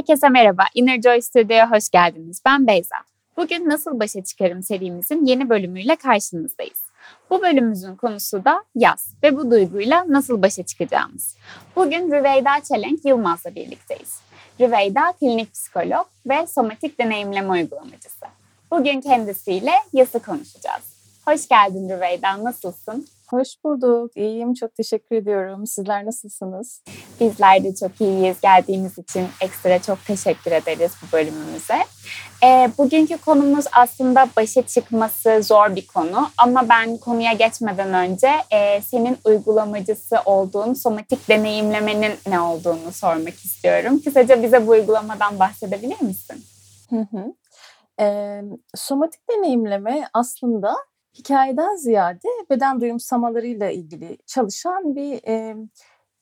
Herkese merhaba, Inner Joy Studio'ya hoş geldiniz. Ben Beyza. Bugün Nasıl Başa Çıkarım serimizin yeni bölümüyle karşınızdayız. Bu bölümümüzün konusu da yaz ve bu duyguyla nasıl başa çıkacağımız. Bugün Rüveyda Çelenk Yılmaz'la birlikteyiz. Rüveyda klinik psikolog ve somatik deneyimleme uygulamacısı. Bugün kendisiyle yası konuşacağız. Hoş geldin Rüveyda, nasılsın? Hoş bulduk. İyiyim. Çok teşekkür ediyorum. Sizler nasılsınız? Bizler de çok iyiyiz. Geldiğiniz için ekstra çok teşekkür ederiz bu bölümümüze. E, bugünkü konumuz aslında başa çıkması zor bir konu. Ama ben konuya geçmeden önce e, senin uygulamacısı olduğun somatik deneyimlemenin ne olduğunu sormak istiyorum. Kısaca bize bu uygulamadan bahsedebilir misin? Hı hı. E, somatik deneyimleme aslında hikayeden ziyade beden duyumsamalarıyla ilgili çalışan bir e,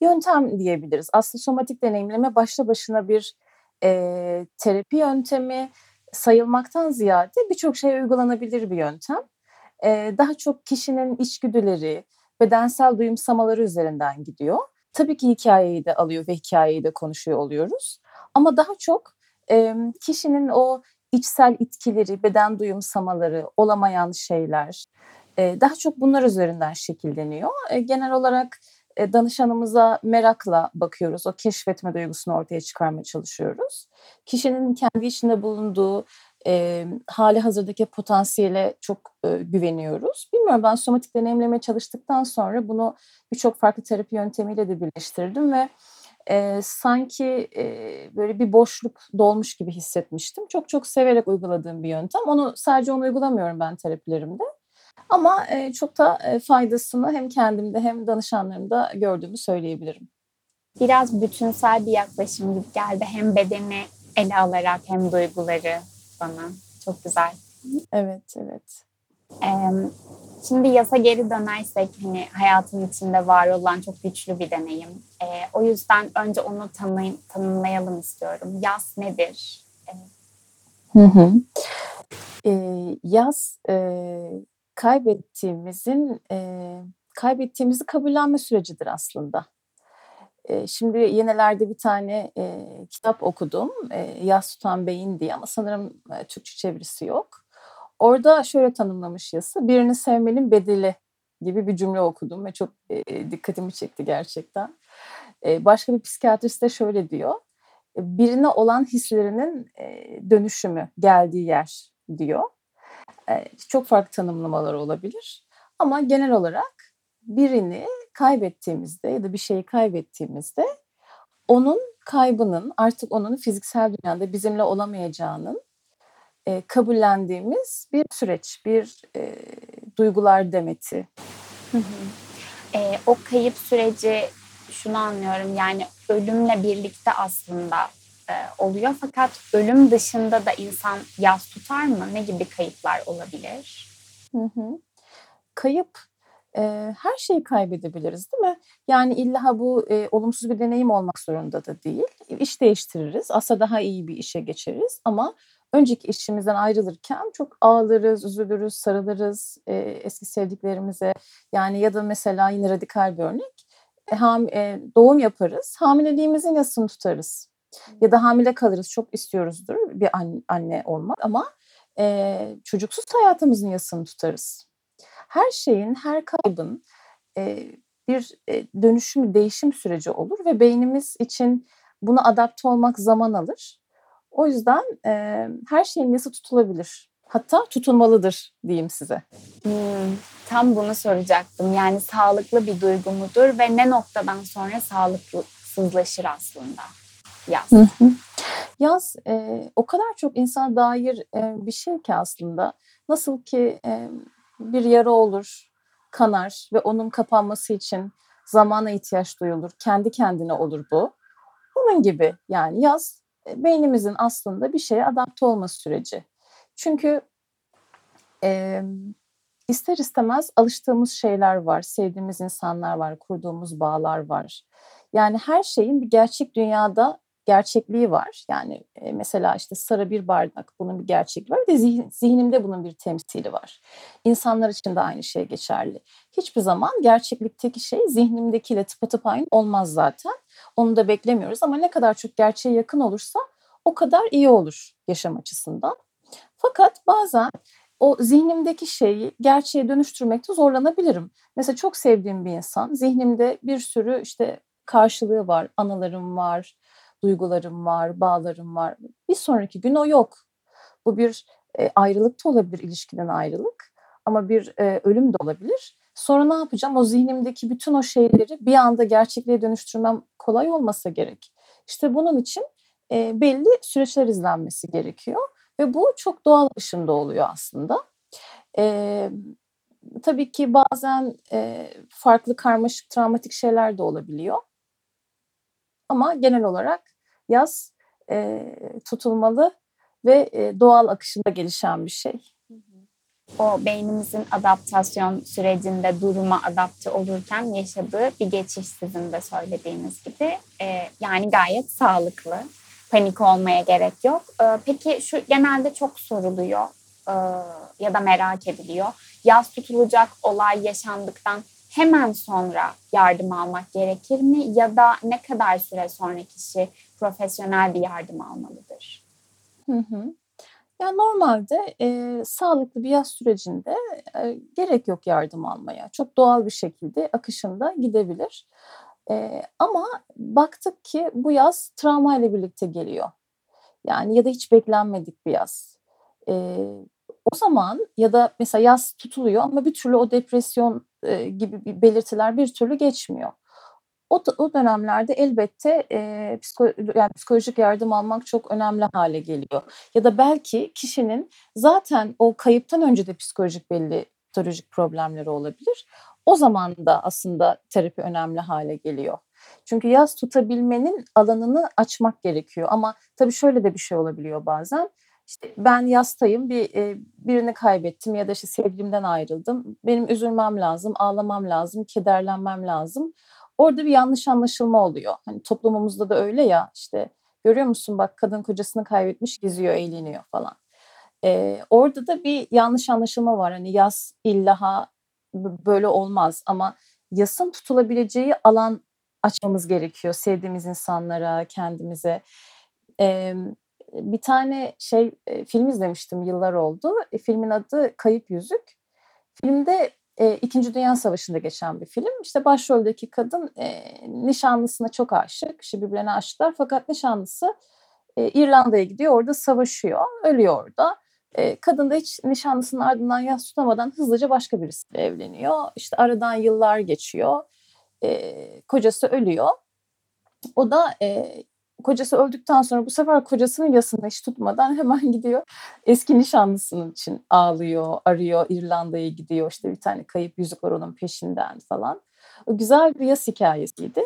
yöntem diyebiliriz. Aslında somatik deneyimleme başlı başına bir e, terapi yöntemi sayılmaktan ziyade birçok şeye uygulanabilir bir yöntem. E, daha çok kişinin içgüdüleri, bedensel duyumsamaları üzerinden gidiyor. Tabii ki hikayeyi de alıyor ve hikayeyi de konuşuyor oluyoruz. Ama daha çok e, kişinin o içsel itkileri, beden duyumsamaları, olamayan şeyler daha çok bunlar üzerinden şekilleniyor. Genel olarak danışanımıza merakla bakıyoruz. O keşfetme duygusunu ortaya çıkarmaya çalışıyoruz. Kişinin kendi içinde bulunduğu e, hali hazırdaki potansiyele çok e, güveniyoruz. Bilmiyorum ben somatik deneyimleme çalıştıktan sonra bunu birçok farklı terapi yöntemiyle de birleştirdim ve e, sanki e, böyle bir boşluk dolmuş gibi hissetmiştim. Çok çok severek uyguladığım bir yöntem. Onu sadece onu uygulamıyorum ben terapilerimde. Ama e, çok da e, faydasını hem kendimde hem danışanlarımda gördüğümü söyleyebilirim. Biraz bütünsel bir yaklaşım gibi geldi. Hem bedeni ele alarak hem duyguları bana. Çok güzel. Evet, evet. Ee, Şimdi yasa geri dönersek hani hayatın içinde var olan çok güçlü bir deneyim. E, o yüzden önce onu tanı tanımlayalım istiyorum. Yaz nedir? E, hı hı. E, yaz e, kaybettiğimizin e, kaybettiğimizi kabullenme sürecidir aslında. E, şimdi yenilerde bir tane e, kitap okudum. E, Yaz Tutan Beyin diye ama sanırım e, Türkçe çevirisi yok. Orada şöyle tanımlamış yası, birini sevmenin bedeli gibi bir cümle okudum ve çok e, dikkatimi çekti gerçekten. E, başka bir psikiyatrist de şöyle diyor, birine olan hislerinin e, dönüşümü, geldiği yer diyor. E, çok farklı tanımlamalar olabilir ama genel olarak birini kaybettiğimizde ya da bir şeyi kaybettiğimizde onun kaybının artık onun fiziksel dünyada bizimle olamayacağının e, kabullendiğimiz bir süreç, bir e, duygular demeti. E, o kayıp süreci şunu anlıyorum yani ölümle birlikte aslında e, oluyor fakat ölüm dışında da insan yaz tutar mı? Ne gibi kayıplar olabilir? Hı hı. Kayıp e, her şeyi kaybedebiliriz değil mi? Yani illa bu e, olumsuz bir deneyim olmak zorunda da değil. İş değiştiririz. Aslında daha iyi bir işe geçeriz ama önceki işimizden ayrılırken çok ağlarız, üzülürüz, sarılırız e, eski sevdiklerimize. Yani ya da mesela yine radikal bir örnek. E, ham, e, doğum yaparız, hamileliğimizin yasını tutarız. Ya da hamile kalırız, çok istiyoruzdur bir anne, anne olmak ama e, çocuksuz hayatımızın yasını tutarız. Her şeyin, her kaybın e, bir e, dönüşüm, değişim süreci olur ve beynimiz için buna adapte olmak zaman alır. O yüzden e, her şeyin yası tutulabilir. Hatta tutulmalıdır diyeyim size. Hmm, tam bunu soracaktım. Yani sağlıklı bir duygu mudur ve ne noktadan sonra sağlıksızlaşır aslında yaz? Hı hı. Yaz e, o kadar çok insana dair e, bir şey ki aslında. Nasıl ki e, bir yara olur, kanar ve onun kapanması için zamana ihtiyaç duyulur. Kendi kendine olur bu. Bunun gibi yani yaz beynimizin aslında bir şeye adapte olma süreci. Çünkü e, ister istemez alıştığımız şeyler var, sevdiğimiz insanlar var, kurduğumuz bağlar var. Yani her şeyin bir gerçek dünyada gerçekliği var. Yani e, mesela işte sarı bir bardak bunun bir gerçekliği var ve zihin, zihnimde bunun bir temsili var. İnsanlar için de aynı şey geçerli. Hiçbir zaman gerçeklikteki şey zihnimdekiyle tıpatıp aynı olmaz zaten. Onu da beklemiyoruz ama ne kadar çok gerçeğe yakın olursa o kadar iyi olur yaşam açısından. Fakat bazen o zihnimdeki şeyi gerçeğe dönüştürmekte zorlanabilirim. Mesela çok sevdiğim bir insan, zihnimde bir sürü işte karşılığı var, anılarım var, duygularım var, bağlarım var. Bir sonraki gün o yok. Bu bir e, ayrılık da olabilir, ilişkiden ayrılık. Ama bir e, ölüm de olabilir. Sonra ne yapacağım? O zihnimdeki bütün o şeyleri bir anda gerçekliğe dönüştürmem kolay olmasa gerek. İşte bunun için e, belli süreçler izlenmesi gerekiyor. Ve bu çok doğal dışında oluyor aslında. E, tabii ki bazen e, farklı karmaşık travmatik şeyler de olabiliyor. Ama genel olarak yaz e, tutulmalı ve e, doğal akışında gelişen bir şey. O beynimizin adaptasyon sürecinde duruma adapte olurken yaşadığı bir geçiş sizin de söylediğiniz gibi. E, yani gayet sağlıklı. Panik olmaya gerek yok. E, peki şu genelde çok soruluyor e, ya da merak ediliyor. Yaz tutulacak olay yaşandıktan hemen sonra yardım almak gerekir mi? Ya da ne kadar süre sonra kişi profesyonel bir yardım almalıdır? Hı hı. Ya normalde e, sağlıklı bir yaz sürecinde e, gerek yok yardım almaya. Çok doğal bir şekilde akışında gidebilir. E, ama baktık ki bu yaz travma ile birlikte geliyor. Yani ya da hiç beklenmedik bir yaz. E, o zaman ya da mesela yaz tutuluyor ama bir türlü o depresyon e, gibi belirtiler bir türlü geçmiyor. O, o dönemlerde elbette e, psiko, yani psikolojik yardım almak çok önemli hale geliyor. Ya da belki kişinin zaten o kayıptan önce de psikolojik belli psikolojik problemleri olabilir. O zaman da aslında terapi önemli hale geliyor. Çünkü yaz tutabilmenin alanını açmak gerekiyor. Ama tabii şöyle de bir şey olabiliyor bazen. İşte ben yastayım, bir birini kaybettim ya da işte sevgilimden ayrıldım. Benim üzülmem lazım, ağlamam lazım, kederlenmem lazım orada bir yanlış anlaşılma oluyor. Hani toplumumuzda da öyle ya işte görüyor musun bak kadın kocasını kaybetmiş geziyor eğleniyor falan. Ee, orada da bir yanlış anlaşılma var. Hani yas illaha böyle olmaz ama yasın tutulabileceği alan açmamız gerekiyor sevdiğimiz insanlara, kendimize. Ee, bir tane şey film izlemiştim yıllar oldu. E, filmin adı Kayıp Yüzük. Filmde e, İkinci Dünya Savaşı'nda geçen bir film. İşte başroldeki kadın e, nişanlısına çok aşık. İşte birbirlerine aşıklar fakat nişanlısı e, İrlanda'ya gidiyor. Orada savaşıyor. Ölüyor orada. E, kadın da hiç nişanlısının ardından yas tutamadan hızlıca başka birisiyle evleniyor. İşte aradan yıllar geçiyor. E, kocası ölüyor. O da e, kocası öldükten sonra bu sefer kocasının yasını hiç tutmadan hemen gidiyor. Eski nişanlısının için ağlıyor, arıyor, İrlanda'ya gidiyor. İşte bir tane kayıp yüzük var onun peşinden falan. O güzel bir yas hikayesiydi.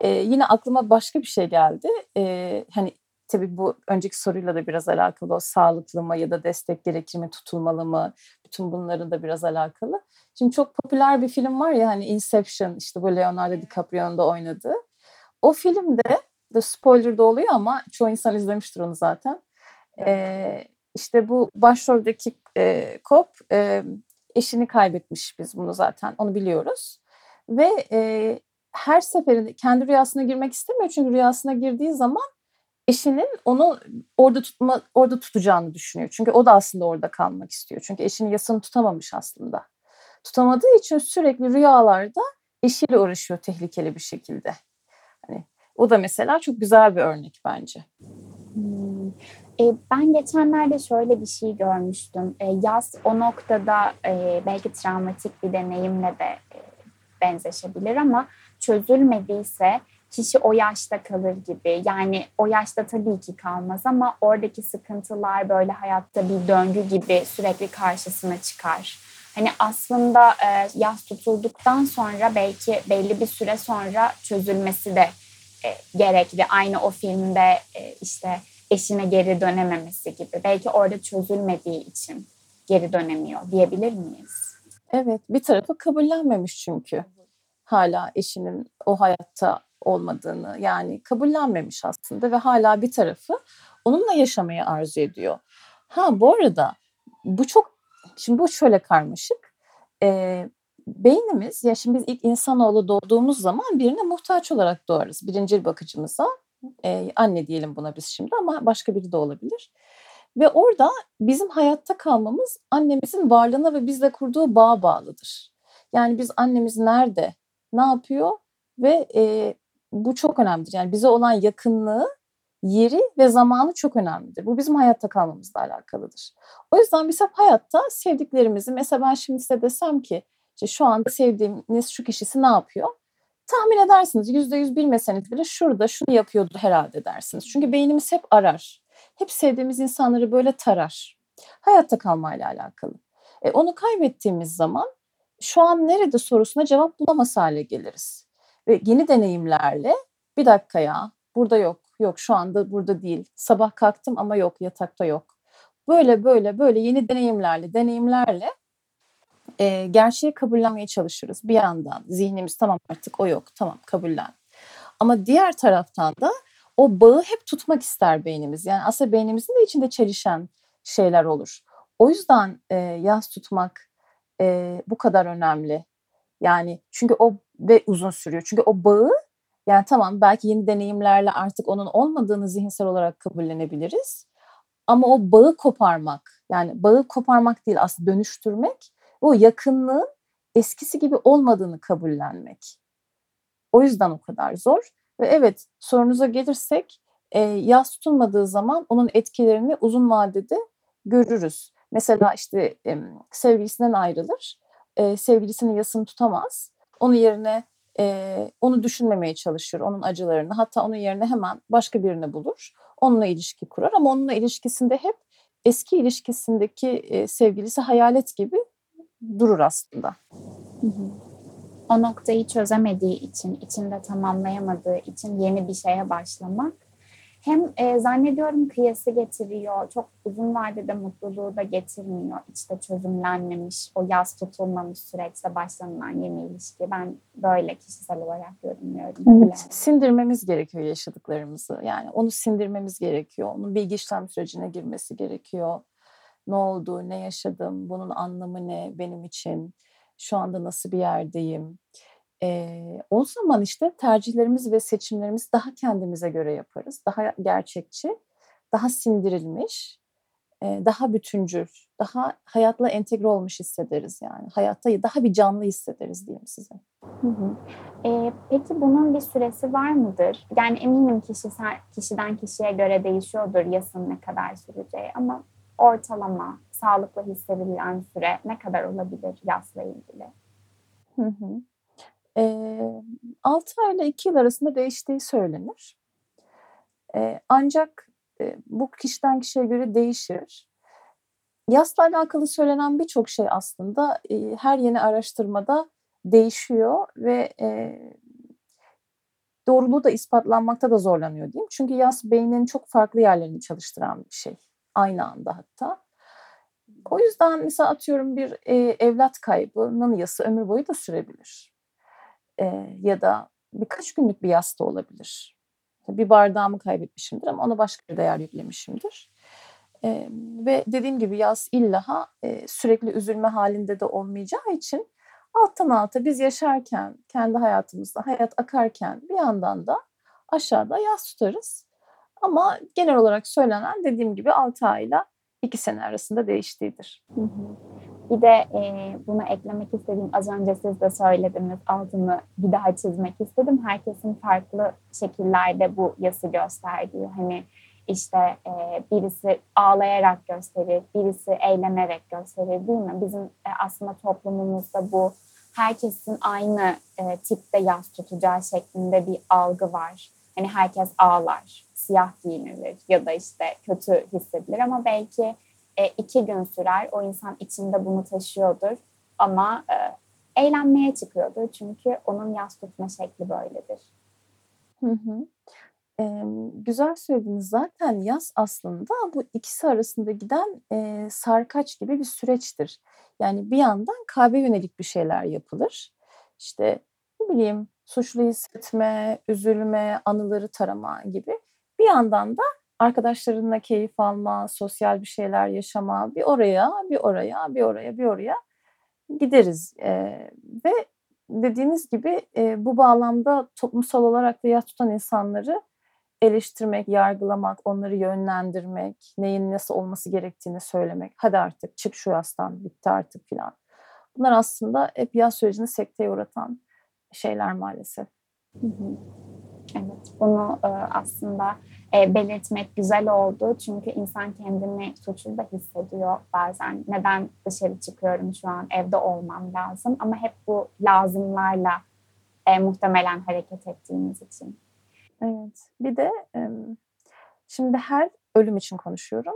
Ee, yine aklıma başka bir şey geldi. Ee, hani tabii bu önceki soruyla da biraz alakalı o sağlıklı mı ya da destek gerekir mi tutulmalı mı bütün bunların da biraz alakalı. Şimdi çok popüler bir film var ya hani Inception işte bu Leonardo DiCaprio'nun da oynadığı. O filmde de spoiler da oluyor ama çoğu insan izlemiştir onu zaten. Ee, işte bu başroldeki e, Kop e, eşini kaybetmiş biz bunu zaten onu biliyoruz. Ve e, her seferinde kendi rüyasına girmek istemiyor çünkü rüyasına girdiği zaman eşinin onu orada tutma orada tutacağını düşünüyor. Çünkü o da aslında orada kalmak istiyor. Çünkü eşinin yasını tutamamış aslında. Tutamadığı için sürekli rüyalarda eşiyle uğraşıyor tehlikeli bir şekilde. O da mesela çok güzel bir örnek bence. Hmm. E, ben geçenlerde şöyle bir şey görmüştüm. E, yaz o noktada e, belki travmatik bir deneyimle de e, benzeşebilir ama çözülmediyse kişi o yaşta kalır gibi. Yani o yaşta tabii ki kalmaz ama oradaki sıkıntılar böyle hayatta bir döngü gibi sürekli karşısına çıkar. Hani aslında e, yaz tutulduktan sonra belki belli bir süre sonra çözülmesi de e, gerekli. Aynı o filmde e, işte eşine geri dönememesi gibi. Belki orada çözülmediği için geri dönemiyor diyebilir miyiz? Evet, bir tarafı kabullenmemiş çünkü. Hala eşinin o hayatta olmadığını yani kabullenmemiş aslında ve hala bir tarafı onunla yaşamayı arzu ediyor. Ha bu arada bu çok şimdi bu şöyle karmaşık. Ee, beynimiz ya şimdi biz ilk insanoğlu doğduğumuz zaman birine muhtaç olarak doğarız birinci bakıcımıza Eee, anne diyelim buna biz şimdi ama başka biri de olabilir. Ve orada bizim hayatta kalmamız annemizin varlığına ve bizle kurduğu bağa bağlıdır. Yani biz annemiz nerede, ne yapıyor ve eee, bu çok önemlidir. Yani bize olan yakınlığı, yeri ve zamanı çok önemlidir. Bu bizim hayatta kalmamızla alakalıdır. O yüzden biz hep hayatta sevdiklerimizi mesela ben şimdi size desem ki işte şu anda sevdiğiniz şu kişisi ne yapıyor? Tahmin edersiniz. Yüzde yüz bilmeseniz bile şurada şunu yapıyordur herhalde dersiniz. Çünkü beynimiz hep arar. Hep sevdiğimiz insanları böyle tarar. Hayatta kalmayla alakalı. E, onu kaybettiğimiz zaman şu an nerede sorusuna cevap bulamaz hale geliriz. Ve yeni deneyimlerle bir dakika ya burada yok, yok şu anda burada değil. Sabah kalktım ama yok yatakta yok. Böyle böyle böyle yeni deneyimlerle, deneyimlerle e, gerçeği kabullenmeye çalışırız. Bir yandan zihnimiz tamam artık o yok, tamam kabullen. Ama diğer taraftan da o bağı hep tutmak ister beynimiz. Yani aslında beynimizin de içinde çelişen şeyler olur. O yüzden e, yaz tutmak e, bu kadar önemli. Yani çünkü o ve uzun sürüyor. Çünkü o bağı yani tamam belki yeni deneyimlerle artık onun olmadığını zihinsel olarak kabullenebiliriz. Ama o bağı koparmak yani bağı koparmak değil aslında dönüştürmek o yakınlığın eskisi gibi olmadığını kabullenmek. O yüzden o kadar zor. Ve evet sorunuza gelirsek e, yaz tutulmadığı zaman onun etkilerini uzun vadede görürüz. Mesela işte e, sevgilisinden ayrılır. E, sevgilisinin yasını tutamaz. Onun yerine e, onu düşünmemeye çalışır, onun acılarını. Hatta onun yerine hemen başka birini bulur. Onunla ilişki kurar ama onunla ilişkisinde hep eski ilişkisindeki e, sevgilisi hayalet gibi durur aslında. Hı hı. O noktayı çözemediği için, içinde tamamlayamadığı için yeni bir şeye başlamak hem e, zannediyorum kıyası getiriyor, çok uzun vadede mutluluğu da getirmiyor. İçte çözümlenmemiş, o yaz tutulmamış süreçte başlanılan yeni ilişki. Ben böyle kişisel olarak yorumluyorum. Evet, sindirmemiz gerekiyor yaşadıklarımızı. Yani onu sindirmemiz gerekiyor. Onun bilgi işlem sürecine girmesi gerekiyor. Ne oldu, ne yaşadım, bunun anlamı ne benim için, şu anda nasıl bir yerdeyim. Ee, o zaman işte tercihlerimiz ve seçimlerimiz daha kendimize göre yaparız. Daha gerçekçi, daha sindirilmiş, daha bütüncül, daha hayatla entegre olmuş hissederiz yani. Hayatta daha bir canlı hissederiz diyeyim size. Hı hı. Ee, peki bunun bir süresi var mıdır? Yani eminim kişisel, kişiden kişiye göre değişiyordur yasın ne kadar süreceği ama ortalama sağlıklı hissedilen süre ne kadar olabilir yasla ilgili? Hı hı. E, 6 ay ile 2 yıl arasında değiştiği söylenir. E, ancak e, bu kişiden kişiye göre değişir. Yasla alakalı söylenen birçok şey aslında e, her yeni araştırmada değişiyor ve e, doğruluğu da ispatlanmakta da zorlanıyor diyeyim. Çünkü yas beynin çok farklı yerlerini çalıştıran bir şey. Aynı anda hatta. O yüzden mesela atıyorum bir e, evlat kaybının yası ömür boyu da sürebilir. E, ya da birkaç günlük bir yas da olabilir. Bir bardağımı kaybetmişimdir ama ona başka bir değer yüklemişimdir. E, ve dediğim gibi yaz illaha e, sürekli üzülme halinde de olmayacağı için alttan alta biz yaşarken, kendi hayatımızda, hayat akarken bir yandan da aşağıda yaz tutarız. Ama genel olarak söylenen dediğim gibi 6 ayla 2 sene arasında değiştiğidir. Bir de e, bunu eklemek istediğim az önce siz de söylediniz altını bir daha çizmek istedim. Herkesin farklı şekillerde bu yası gösterdiği hani işte e, birisi ağlayarak gösterir, birisi eğlenerek gösterir değil mi? Bizim e, aslında toplumumuzda bu herkesin aynı e, tipte yas tutacağı şeklinde bir algı var. Hani herkes ağlar, siyah giyinilir ya da işte kötü hissedilir ama belki e, iki gün sürer. O insan içinde bunu taşıyordur ama e, eğlenmeye çıkıyordur. Çünkü onun yas tutma şekli böyledir. Hı hı. Ee, güzel söylediniz zaten yaz aslında bu ikisi arasında giden e, sarkaç gibi bir süreçtir. Yani bir yandan kalbe yönelik bir şeyler yapılır. İşte ne bileyim suçlu hissetme, üzülme, anıları tarama gibi. Bir yandan da arkadaşlarınla keyif alma, sosyal bir şeyler yaşama, bir oraya, bir oraya, bir oraya, bir oraya gideriz. E, ve dediğiniz gibi e, bu bağlamda toplumsal olarak da yas tutan insanları eleştirmek, yargılamak, onları yönlendirmek, neyin nasıl olması gerektiğini söylemek. Hadi artık çık şu yastan, bitti artık filan. Bunlar aslında hep yaz sürecini sekteye uğratan şeyler maalesef. Hı hı. Evet, bunu e, aslında e, belirtmek güzel oldu. Çünkü insan kendini suçlu da hissediyor bazen. Neden dışarı çıkıyorum şu an, evde olmam lazım. Ama hep bu lazımlarla e, muhtemelen hareket ettiğimiz için. Evet, bir de şimdi her ölüm için konuşuyorum.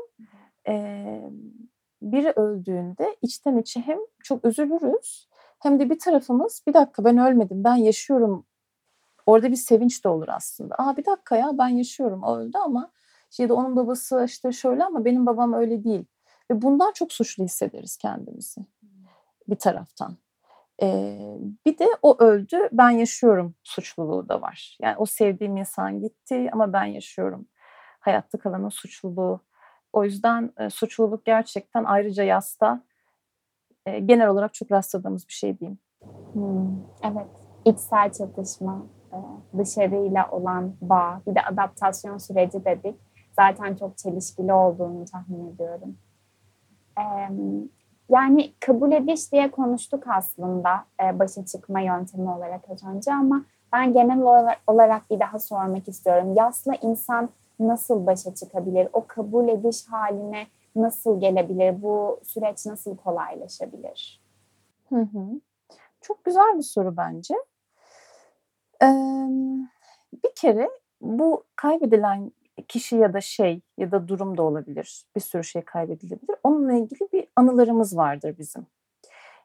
Biri öldüğünde içten içe hem çok üzülürüz hem de bir tarafımız bir dakika ben ölmedim ben yaşıyorum orada bir sevinç de olur aslında. Aa bir dakika ya ben yaşıyorum o öldü ama ya da onun babası işte şöyle ama benim babam öyle değil. Ve bundan çok suçlu hissederiz kendimizi bir taraftan. Ee, bir de o öldü ben yaşıyorum suçluluğu da var. Yani o sevdiğim insan gitti ama ben yaşıyorum. Hayatta kalanın suçluluğu. O yüzden e, suçluluk gerçekten ayrıca yasta e, genel olarak çok rastladığımız bir şey diyeyim. Hmm, evet, içsel çatışma, dışarıyla olan bağ, bir de adaptasyon süreci dedik. Zaten çok çelişkili olduğunu tahmin ediyorum. Yani kabul ediş diye konuştuk aslında e, başa çıkma yöntemi olarak az önce ama ben genel olarak bir daha sormak istiyorum. Yasla insan nasıl başa çıkabilir? O kabul ediş haline nasıl gelebilir? Bu süreç nasıl kolaylaşabilir? Hı hı. Çok güzel bir soru bence. Bir kere bu kaybedilen kişi ya da şey ya da durum da olabilir. Bir sürü şey kaybedilebilir. Onunla ilgili bir anılarımız vardır bizim.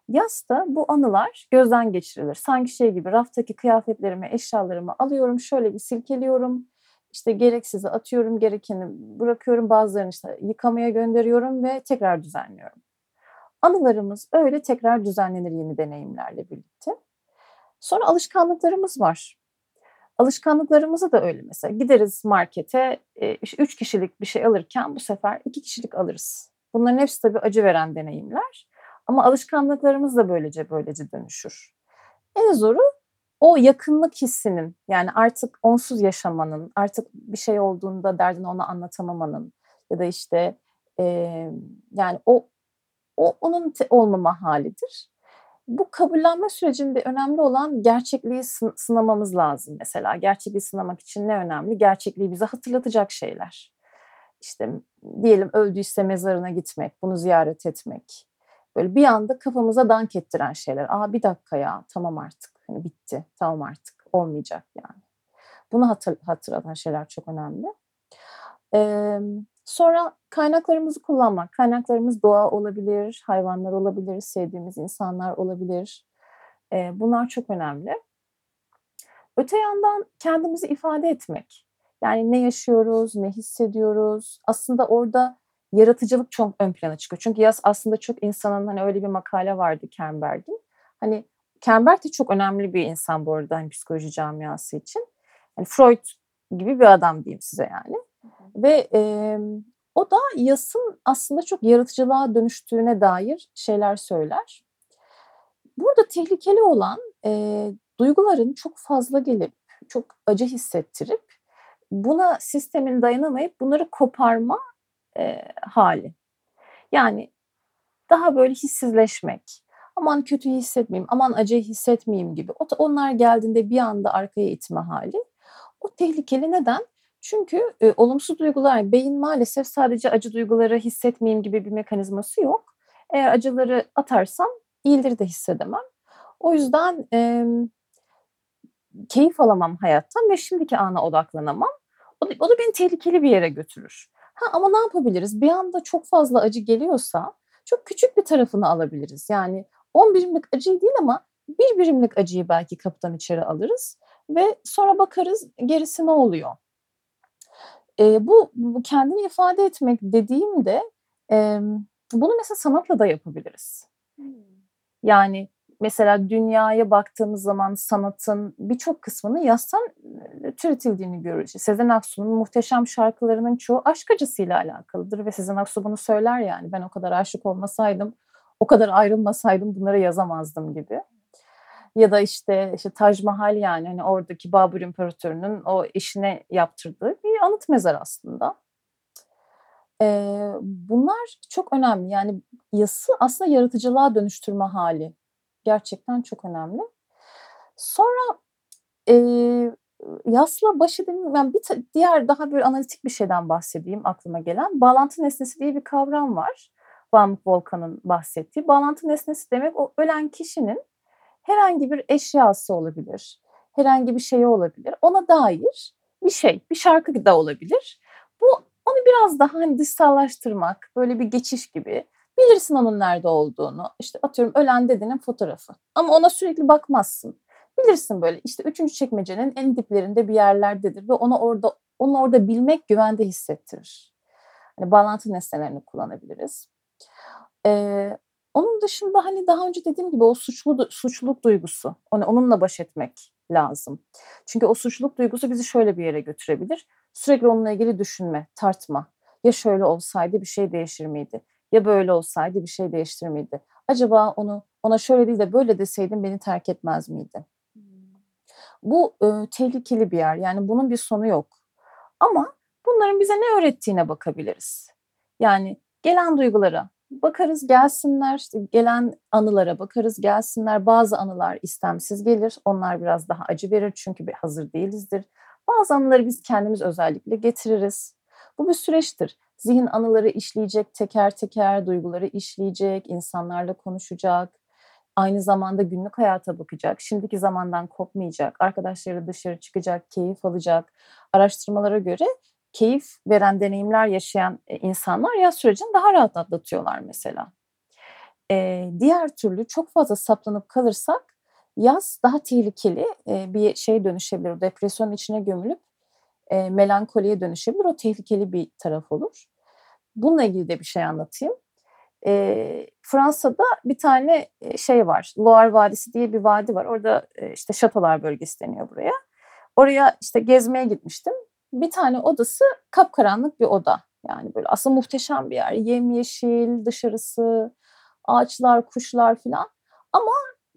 Yasta bu anılar gözden geçirilir. Sanki şey gibi raftaki kıyafetlerimi, eşyalarımı alıyorum, şöyle bir silkeliyorum. İşte gereksizi atıyorum, gerekeni bırakıyorum. Bazılarını işte yıkamaya gönderiyorum ve tekrar düzenliyorum. Anılarımız öyle tekrar düzenlenir yeni deneyimlerle birlikte. Sonra alışkanlıklarımız var. Alışkanlıklarımızı da öyle mesela. Gideriz markete, e, üç kişilik bir şey alırken bu sefer iki kişilik alırız. Bunların hepsi tabii acı veren deneyimler. Ama alışkanlıklarımız da böylece böylece dönüşür. En zoru o yakınlık hissinin yani artık onsuz yaşamanın, artık bir şey olduğunda derdini ona anlatamamanın ya da işte e, yani o, o onun olmama halidir bu kabullenme sürecinde önemli olan gerçekliği sınamamız lazım mesela. Gerçekliği sınamak için ne önemli? Gerçekliği bize hatırlatacak şeyler. İşte diyelim öldüyse mezarına gitmek, bunu ziyaret etmek. Böyle bir anda kafamıza dank ettiren şeyler. Aa bir dakika ya tamam artık hani bitti tamam artık olmayacak yani. Bunu hatır, hatırlatan şeyler çok önemli. Ee, Sonra kaynaklarımızı kullanmak. Kaynaklarımız doğa olabilir, hayvanlar olabilir, sevdiğimiz insanlar olabilir. E, bunlar çok önemli. Öte yandan kendimizi ifade etmek. Yani ne yaşıyoruz, ne hissediyoruz. Aslında orada yaratıcılık çok ön plana çıkıyor. Çünkü yaz aslında çok insanın hani öyle bir makale vardı Kernberg'in. Hani Kernberg de çok önemli bir insan bu arada hani psikoloji camiası için. Hani Freud gibi bir adam diyeyim size yani. Ve e, o da yasın aslında çok yaratıcılığa dönüştüğüne dair şeyler söyler. Burada tehlikeli olan e, duyguların çok fazla gelip, çok acı hissettirip buna sistemin dayanamayıp bunları koparma e, hali. Yani daha böyle hissizleşmek, aman kötü hissetmeyeyim, aman acı hissetmeyeyim gibi. Onlar geldiğinde bir anda arkaya itme hali. O tehlikeli neden? Çünkü e, olumsuz duygular, beyin maalesef sadece acı duyguları hissetmeyeyim gibi bir mekanizması yok. Eğer acıları atarsam iyileri de hissedemem. O yüzden e, keyif alamam hayattan ve şimdiki ana odaklanamam. O da, o da beni tehlikeli bir yere götürür. Ha, ama ne yapabiliriz? Bir anda çok fazla acı geliyorsa çok küçük bir tarafını alabiliriz. Yani 10 birimlik acı değil ama bir birimlik acıyı belki kapıdan içeri alırız ve sonra bakarız gerisi ne oluyor? E, bu, bu kendini ifade etmek dediğimde e, bunu mesela sanatla da yapabiliriz. Yani mesela dünyaya baktığımız zaman sanatın birçok kısmını yastan türetildiğini görürüz. Sezen Aksu'nun muhteşem şarkılarının çoğu aşk acısıyla alakalıdır ve Sezen Aksu bunu söyler yani ben o kadar aşık olmasaydım, o kadar ayrılmasaydım bunları yazamazdım gibi. Ya da işte işte Taj Mahal yani hani oradaki Babur İmparatorunun o eşine yaptırdığı bir anıt mezar aslında. Ee, bunlar çok önemli. Yani yası aslında yaratıcılığa dönüştürme hali. Gerçekten çok önemli. Sonra e, yasla baş edilme, yani bir diğer daha böyle analitik bir şeyden bahsedeyim aklıma gelen. Bağlantı nesnesi diye bir kavram var. Pamuk Volkan'ın bahsettiği. Bağlantı nesnesi demek o ölen kişinin herhangi bir eşyası olabilir. Herhangi bir şeyi olabilir. Ona dair bir şey, bir şarkı da olabilir. Bu onu biraz daha hani dışsallaştırmak, böyle bir geçiş gibi. Bilirsin onun nerede olduğunu. İşte atıyorum ölen dedenin fotoğrafı. Ama ona sürekli bakmazsın. Bilirsin böyle işte üçüncü çekmecenin en diplerinde bir yerlerdedir ve onu orada onu orada bilmek güvende hissettirir. Hani bağlantı nesnelerini kullanabiliriz. Ee, onun dışında hani daha önce dediğim gibi o suçlu suçluluk duygusu, onu onunla baş etmek lazım. Çünkü o suçluluk duygusu bizi şöyle bir yere götürebilir. Sürekli onunla ilgili düşünme, tartma. Ya şöyle olsaydı bir şey değişir miydi? Ya böyle olsaydı bir şey değiştir miydi? Acaba onu ona şöyle değil de böyle deseydim beni terk etmez miydi? Bu e, tehlikeli bir yer. Yani bunun bir sonu yok. Ama bunların bize ne öğrettiğine bakabiliriz. Yani gelen duygulara bakarız gelsinler, gelen anılara bakarız gelsinler. Bazı anılar istemsiz gelir. Onlar biraz daha acı verir çünkü bir hazır değilizdir. Bazı anıları biz kendimiz özellikle getiririz. Bu bir süreçtir. Zihin anıları işleyecek, teker teker duyguları işleyecek, insanlarla konuşacak, aynı zamanda günlük hayata bakacak, şimdiki zamandan kopmayacak, arkadaşları dışarı çıkacak, keyif alacak. Araştırmalara göre keyif veren deneyimler yaşayan e, insanlar yaz sürecini daha rahat atlatıyorlar mesela. Ee, diğer türlü çok fazla saplanıp kalırsak yaz daha tehlikeli e, bir şey dönüşebilir. Depresyonun içine gömülüp e, melankoliye dönüşebilir. O tehlikeli bir taraf olur. Bununla ilgili de bir şey anlatayım. E, Fransa'da bir tane şey var. Loire Vadisi diye bir vadi var. Orada e, işte şatolar bölgesi deniyor buraya. Oraya işte gezmeye gitmiştim. Bir tane odası kapkaranlık bir oda. Yani böyle aslında muhteşem bir yer. Yemyeşil, dışarısı, ağaçlar, kuşlar filan. Ama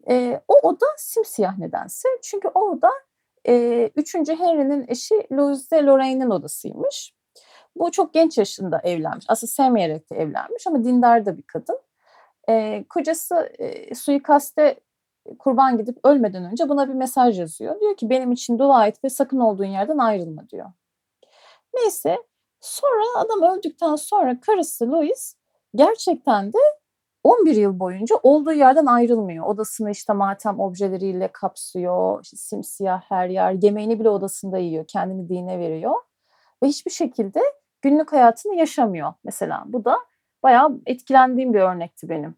e, o oda simsiyah nedense. Çünkü o oda e, 3. Henry'nin eşi Louise de Lorraine'in odasıymış. Bu çok genç yaşında evlenmiş. Aslında sevmeyerek de evlenmiş ama dindar da bir kadın. E, kocası e, suikaste kurban gidip ölmeden önce buna bir mesaj yazıyor. Diyor ki benim için dua et ve sakın olduğun yerden ayrılma diyor. Neyse sonra adam öldükten sonra karısı Louise gerçekten de 11 yıl boyunca olduğu yerden ayrılmıyor. Odasını işte matem objeleriyle kapsıyor. İşte simsiyah her yer. Yemeğini bile odasında yiyor. Kendini dine veriyor. Ve hiçbir şekilde günlük hayatını yaşamıyor mesela. Bu da bayağı etkilendiğim bir örnekti benim.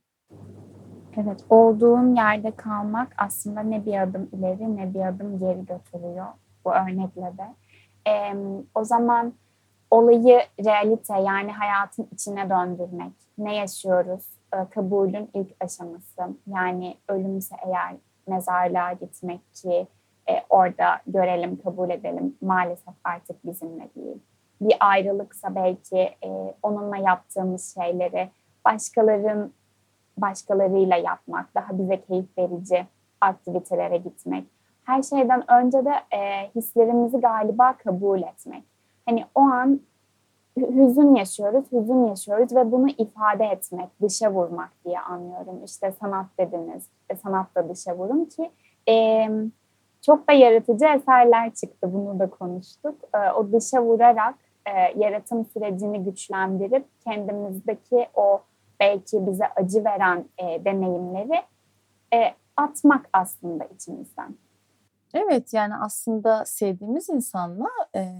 Evet, olduğun yerde kalmak aslında ne bir adım ileri ne bir adım geri götürüyor bu örnekle de. Ee, o zaman olayı realite yani hayatın içine döndürmek. Ne yaşıyoruz? Ee, kabulün ilk aşaması. Yani ölümse eğer mezarlığa gitmek ki e, orada görelim, kabul edelim. Maalesef artık bizimle değil bir ayrılıksa belki e, onunla yaptığımız şeyleri başkaların başkalarıyla yapmak, daha bize keyif verici aktivitelere gitmek. Her şeyden önce de e, hislerimizi galiba kabul etmek. Hani o an hüzün yaşıyoruz, hüzün yaşıyoruz ve bunu ifade etmek, dışa vurmak diye anlıyorum. İşte sanat dediniz, e, sanat dışa vurun ki e, çok da yaratıcı eserler çıktı, bunu da konuştuk. E, o dışa vurarak e, yaratım sürecini güçlendirip kendimizdeki o belki bize acı veren e, deneyimleri e, atmak aslında içimizden. Evet yani aslında sevdiğimiz insanla e,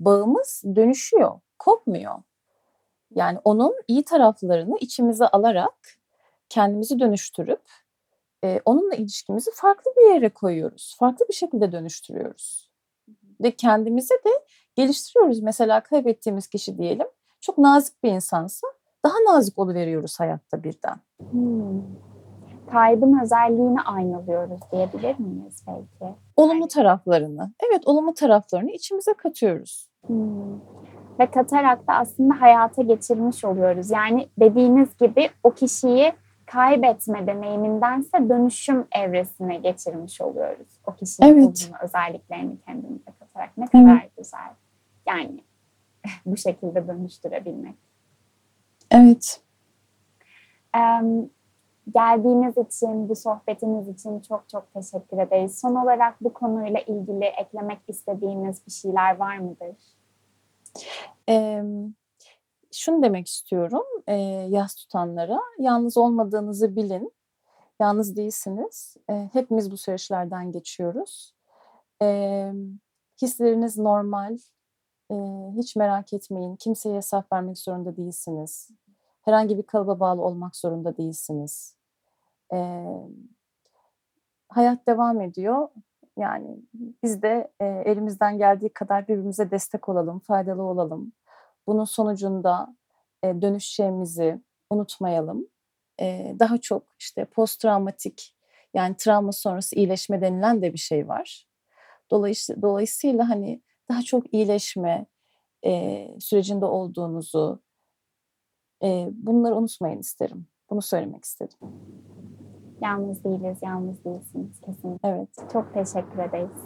bağımız dönüşüyor, kopmuyor. Yani onun iyi taraflarını içimize alarak kendimizi dönüştürüp e, onunla ilişkimizi farklı bir yere koyuyoruz. Farklı bir şekilde dönüştürüyoruz. Ve kendimize de geliştiriyoruz. Mesela kaybettiğimiz kişi diyelim çok nazik bir insansa daha nazik oluveriyoruz hayatta birden. Hmm. Kaybın özelliğini aynalıyoruz diyebilir miyiz belki? Olumlu taraflarını. Evet olumlu taraflarını içimize katıyoruz. Hmm. Ve katarak da aslında hayata geçirmiş oluyoruz. Yani dediğiniz gibi o kişiyi kaybetme deneyimidense dönüşüm evresine geçirmiş oluyoruz. O kişinin evet. özelliklerini kendimize katarak. Ne kadar evet. güzel. Yani bu şekilde dönüştürebilmek. Evet. Em, geldiğiniz için, bu sohbetiniz için çok çok teşekkür ederiz. Son olarak bu konuyla ilgili eklemek istediğiniz bir şeyler var mıdır? Ee, şunu demek istiyorum e, yaz tutanlara, yalnız olmadığınızı bilin. Yalnız değilsiniz. E, hepimiz bu süreçlerden geçiyoruz. E, hisleriniz normal. E, hiç merak etmeyin. Kimseye hesap vermek zorunda değilsiniz. Herhangi bir kalıba bağlı olmak zorunda değilsiniz. E, hayat devam ediyor. Yani biz de e, elimizden geldiği kadar birbirimize destek olalım, faydalı olalım. Bunun sonucunda e, dönüşeceğimizi unutmayalım. E, daha çok işte post travmatik yani travma sonrası iyileşme denilen de bir şey var. Dolayısıyla, dolayısıyla hani daha çok iyileşme e, sürecinde olduğunuzu e, bunları unutmayın isterim. Bunu söylemek istedim. Yalnız değiliz, yalnız değilsiniz kesinlikle. Evet. Çok teşekkür ederiz.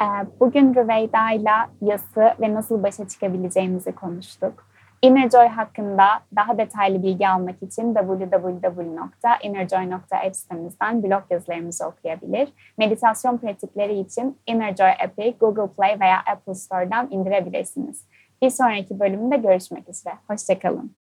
Ee, Bugün Rüveyda ile yası ve nasıl başa çıkabileceğimizi konuştuk. Innerjoy hakkında daha detaylı bilgi almak için www.innerjoy.app sitemizden blog yazılarımızı okuyabilir. Meditasyon pratikleri için Innerjoy app'i Google Play veya Apple Store'dan indirebilirsiniz. Bir sonraki bölümde görüşmek üzere. Hoşçakalın.